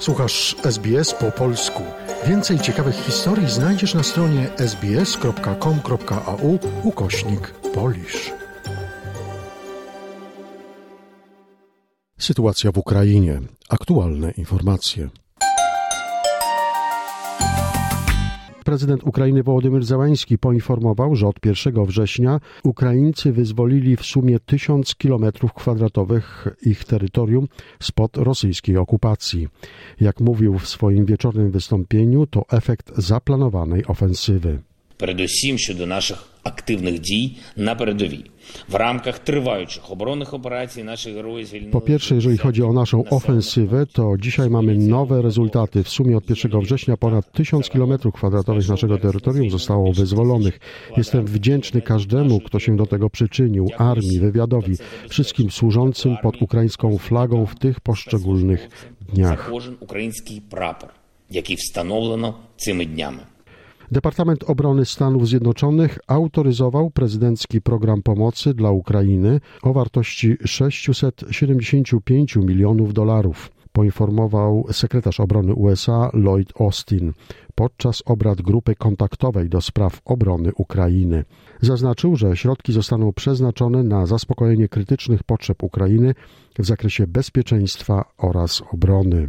Słuchasz SBS po polsku. Więcej ciekawych historii znajdziesz na stronie sbs.com.au ukośnik polisz. Sytuacja w Ukrainie. Aktualne informacje. Prezydent Ukrainy Wołodymyr Załański poinformował, że od 1 września Ukraińcy wyzwolili w sumie 1000 kilometrów kwadratowych ich terytorium spod rosyjskiej okupacji. Jak mówił w swoim wieczornym wystąpieniu, to efekt zaplanowanej ofensywy Передусім щодо наших активних дій на передовій. W ramach trwających obronnych operacji naszych герої звільнили... Po pierwsze, jeżeli chodzi o naszą ofensywę, to dzisiaj mamy nowe rezultaty. W sumie od 1 września ponad 1000 km2 naszego terytorium zostało wyzwolonych. Jestem wdzięczny każdemu, kto się do tego przyczynił, armii, wywiadowi, wszystkim służącym pod ukraińską flagą w tych poszczególnych dniach. За кожен український прапор, який встановлено цими днями. Departament Obrony Stanów Zjednoczonych autoryzował prezydencki program pomocy dla Ukrainy o wartości 675 milionów dolarów, poinformował sekretarz obrony USA Lloyd Austin podczas obrad grupy kontaktowej do spraw obrony Ukrainy. Zaznaczył, że środki zostaną przeznaczone na zaspokojenie krytycznych potrzeb Ukrainy w zakresie bezpieczeństwa oraz obrony.